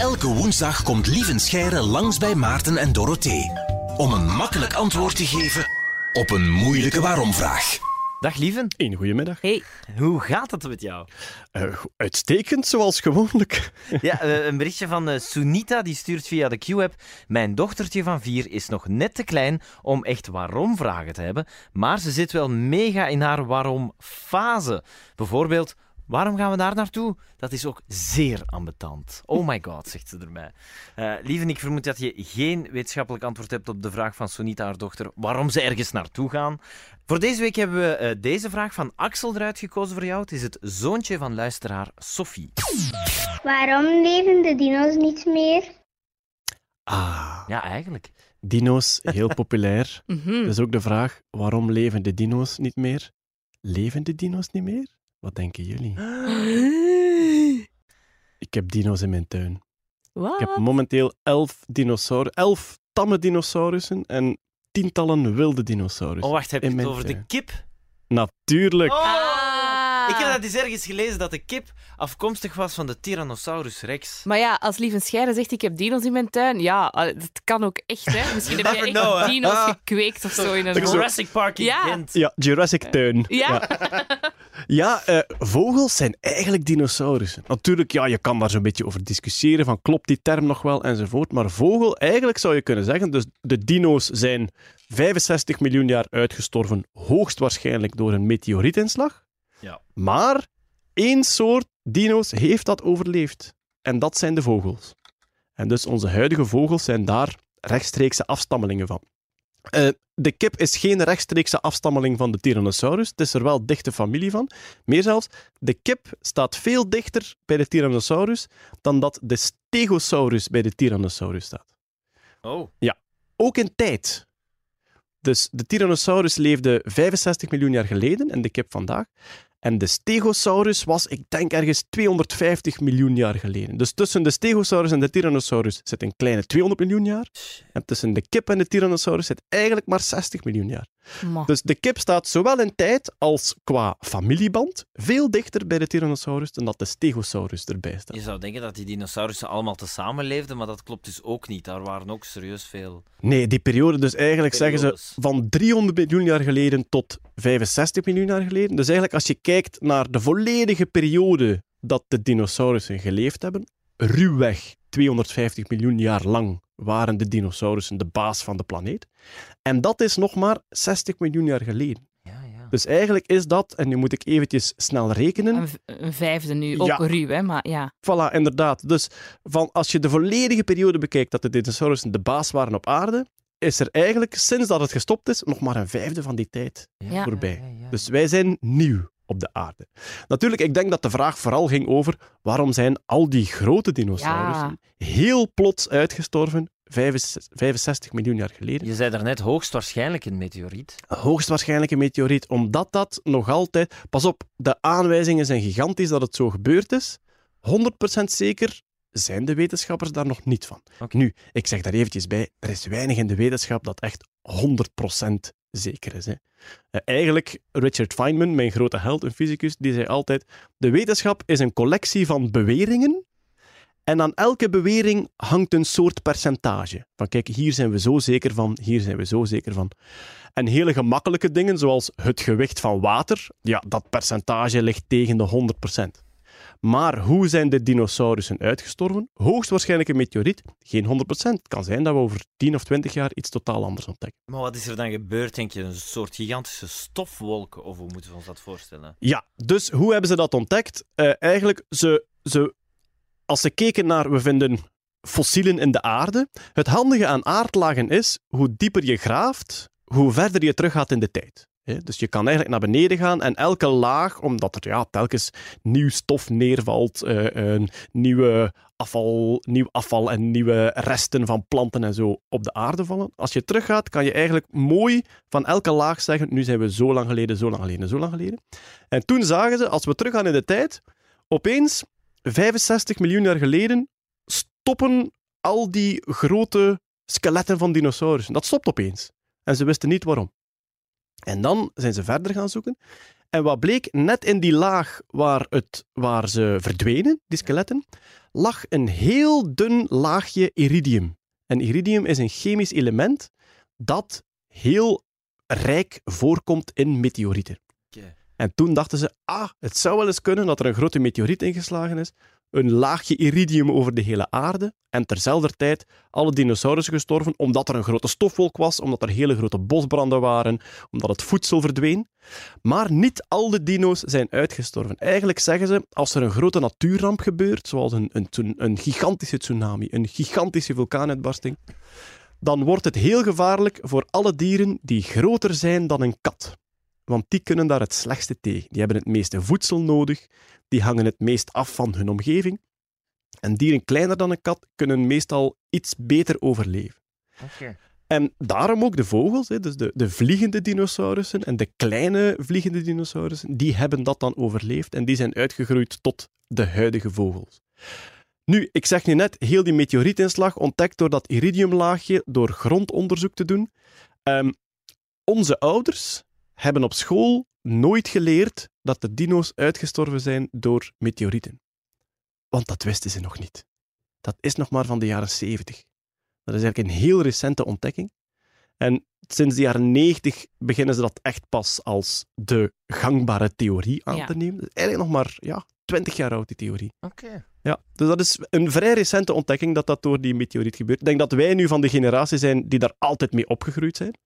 Elke woensdag komt Lieven Scheire langs bij Maarten en Dorothee. Om een makkelijk antwoord te geven op een moeilijke waarom-vraag. Dag lieven. Een goedemiddag. Hey, Hoe gaat het met jou? Uh, uitstekend, zoals gewoonlijk. Ja, eh, een berichtje van eh, Sunita, die stuurt via de Q-app. Mijn dochtertje van vier is nog net te klein om echt waarom-vragen te hebben, maar ze zit wel mega in haar waarom-fase. Bijvoorbeeld, waarom gaan we daar naartoe? Dat is ook zeer ambetant. Oh my god, zegt ze erbij. Eh lieven, ik vermoed dat je geen wetenschappelijk antwoord hebt op de vraag van Sunita, haar dochter, waarom ze ergens naartoe gaan. Voor deze week hebben we eh, deze vraag van Axel eruit gekozen voor jou. Het is het zoontje van luisteraar Sophie. Waarom leven de dino's niet meer? Ah, Ja, eigenlijk. dino's, heel populair. mhm. Dus ook de vraag, waarom leven de dino's niet meer? Leven de dino's niet meer? Wat denken jullie? Ik heb dino's in mijn tuin. Ik heb momenteel elf, dinosaur elf tamme dinosaurussen en tientallen wilde dinosaurussen. Oh, wacht, heb je het over de kip? Natuurlijk. Oh! Ah. Ik heb dat eens ergens gelezen dat de kip afkomstig was van de Tyrannosaurus rex. Maar ja, als Lieven Scheire zegt ik heb dino's in mijn tuin, ja, dat kan ook echt, hè. Misschien heb je echt know, dino's Ah. gekweekt of zo in een... Jurassic Park in Ja. Gent. Ja, Jurassic Tuin. Ja. Ja, eh, vogels zijn eigenlijk dinosaurussen. Natuurlijk, ja, je kan daar zo'n beetje over discussiëren, van klopt die term nog wel, enzovoort. Maar vogel, eigenlijk zou je kunnen zeggen, dus de dino's zijn 65 miljoen jaar uitgestorven, hoogstwaarschijnlijk door een meteorietinslag. Ja. Maar één soort dino's heeft dat overleefd. En dat zijn de vogels. En dus onze huidige vogels zijn daar rechtstreekse afstammelingen van. Eh, de kip is geen rechtstreekse afstammeling van de Tyrannosaurus. Het is er wel dichte familie van. Meer zelfs, de kip staat veel dichter bij de Tyrannosaurus dan dat de Stegosaurus bij de Tyrannosaurus staat. Oh. Ook in tijd. Dus de Tyrannosaurus leefde 65 miljoen jaar geleden en de kip vandaag. En de Stegosaurus was, ik denk, ergens 250 miljoen jaar geleden. Dus tussen de Stegosaurus en de Tyrannosaurus zit een kleine 200 miljoen jaar. En tussen de kip en de Tyrannosaurus zit eigenlijk maar 60 miljoen jaar. Ma. Dus de kip staat zowel in tijd als qua familieband veel dichter bij de Tyrannosaurus dan dat de Stegosaurus erbij staat. Je zou denken dat die dinosaurussen allemaal tezamen leefden, maar dat klopt dus ook niet. Daar waren ook serieus veel. Nee, die periode, dus eigenlijk zeggen ze van 300 miljoen jaar geleden tot 65 miljoen jaar geleden. Dus eigenlijk als je kijkt naar de volledige periode dat de dinosaurussen geleefd hebben, ruwweg 250 miljoen jaar lang waren de dinosaurussen de baas van de planeet. En dat is nog maar 60 miljoen jaar geleden. Ja, ja. Dus eigenlijk is dat, en nu moet ik eventjes snel rekenen, Een, een vijfde nu, ook Ja. ruw, hè, maar ja. Voilà, inderdaad. Dus van, als je de volledige periode bekijkt dat de dinosaurussen de baas waren op aarde, is er eigenlijk, sinds dat het gestopt is, nog maar een vijfde van die tijd Ja. voorbij. ja, ja. Dus wij zijn nieuw op de aarde. Natuurlijk, ik denk dat de vraag vooral ging over waarom zijn al die grote dinosaurussen heel plots uitgestorven, 65 65 miljoen jaar geleden. Je zei daarnet hoogstwaarschijnlijk een meteoriet. Hoogstwaarschijnlijk een meteoriet, omdat dat nog altijd... Pas op, de aanwijzingen zijn gigantisch dat het zo gebeurd is. 100% zeker zijn de wetenschappers daar nog niet van. Nu, ik zeg daar eventjes bij, er is weinig in de wetenschap dat echt 100% zeker is. Hè. Eh, eigenlijk, Richard Feynman, mijn grote held, een fysicus, die zei altijd, de wetenschap is een collectie van beweringen en aan elke bewering hangt een soort percentage. Van kijk, hier zijn we zo zeker van, hier zijn we zo zeker van. En hele gemakkelijke dingen, zoals het gewicht van water, ja, dat percentage ligt tegen de 100%. Maar hoe zijn de dinosaurussen uitgestorven? Hoogstwaarschijnlijk een meteoriet, geen 100%. Het kan zijn dat we over 10 of 20 jaar iets totaal anders ontdekken. Maar wat is er dan gebeurd, denk je? Een soort gigantische stofwolk? Of hoe moeten we ons dat voorstellen? Ja, dus hoe hebben ze dat ontdekt? Eh, eigenlijk, ze, ze, als ze keken naar, we vinden fossielen in de aarde. Het handige aan aardlagen is, hoe dieper je graaft, hoe verder je teruggaat in de tijd. Dus je kan eigenlijk naar beneden gaan en elke laag, omdat er ja, telkens nieuw stof neervalt, eh, een nieuwe afval, nieuw afval en nieuwe resten van planten en zo op de aarde vallen. Als je teruggaat, kan je eigenlijk mooi van elke laag zeggen, nu zijn we zo lang geleden, zo lang geleden, zo lang geleden. En toen zagen ze, als we teruggaan in de tijd, opeens, 65 miljoen jaar geleden, stoppen al die grote skeletten van dinosaurussen. Dat stopt opeens. En ze wisten niet waarom. En dan zijn ze verder gaan zoeken. En wat bleek, net in die laag waar, het, waar ze verdwenen, die skeletten, lag een heel dun laagje iridium. En iridium is een chemisch element dat heel rijk voorkomt in meteorieten. En toen dachten ze, ah, het zou wel eens kunnen dat er een grote meteoriet ingeslagen is, een laagje iridium over de hele aarde, en terzelfde tijd alle dinosaurussen gestorven, omdat er een grote stofwolk was, omdat er hele grote bosbranden waren, omdat het voedsel verdween. Maar niet al de dino's zijn uitgestorven. Eigenlijk zeggen ze, als er een grote natuurramp gebeurt, zoals een, een, een gigantische tsunami, een gigantische vulkaanuitbarsting, dan wordt het heel gevaarlijk voor alle dieren die groter zijn dan een kat. Want die kunnen daar het slechtste tegen. Die hebben het meeste voedsel nodig, die hangen het meest af van hun omgeving. En dieren kleiner dan een kat kunnen meestal iets beter overleven. En daarom ook de vogels, dus de, de vliegende dinosaurussen en de kleine vliegende dinosaurussen, die hebben dat dan overleefd en die zijn uitgegroeid tot de huidige vogels. Nu, ik zeg nu net, heel die meteorietinslag ontdekt door dat iridiumlaagje door grondonderzoek te doen. Ehm, onze ouders hebben op school nooit geleerd dat de dino's uitgestorven zijn door meteorieten. Want dat wisten ze nog niet. Dat is nog maar van de jaren 70. Dat is eigenlijk een heel recente ontdekking. En sinds de jaren 90 beginnen ze dat echt pas als de gangbare theorie aan Ja. te nemen. Dat is eigenlijk nog maar ja, 20 jaar oud, die theorie. Oké. Ja, dus dat is een vrij recente ontdekking dat dat door die meteoriet gebeurt. Ik denk dat wij nu van de generatie zijn die daar altijd mee opgegroeid zijn.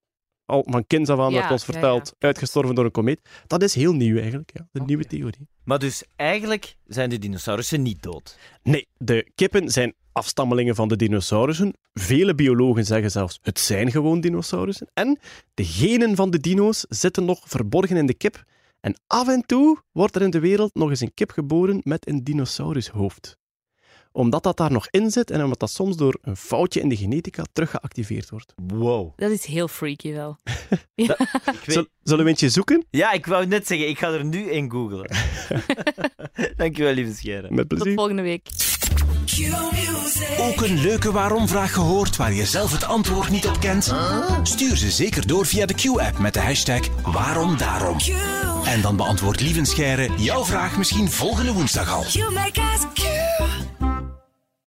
Al van kinds af aan Ja, werd ons verteld, ja. uitgestorven door een komeet. Dat is heel nieuw eigenlijk, ja. de nieuwe theorie. Maar dus eigenlijk zijn de dinosaurussen niet dood. Nee, de kippen zijn afstammelingen van de dinosaurussen. Vele biologen zeggen zelfs, het zijn gewoon dinosaurussen. En de genen van de dino's zitten nog verborgen in de kip. En af en toe wordt er in de wereld nog eens een kip geboren met een dinosaurushoofd. Omdat dat daar nog in zit en omdat dat soms door een foutje in de genetica teruggeactiveerd wordt. Wow. Dat is heel freaky wel. Ik weet- Zul- Zullen we eentje zoeken? Ja, ik wou net zeggen, ik ga er nu in googlen. Dankjewel, lieve Scheren. Met Tot plezier. volgende week. Ook een leuke waarom-vraag gehoord waar je zelf het antwoord niet op kent? Stuur ze zeker door via de Q-app met de hashtag waarom daarom. En dan beantwoordt Lieven Scheire jouw vraag misschien volgende woensdag al.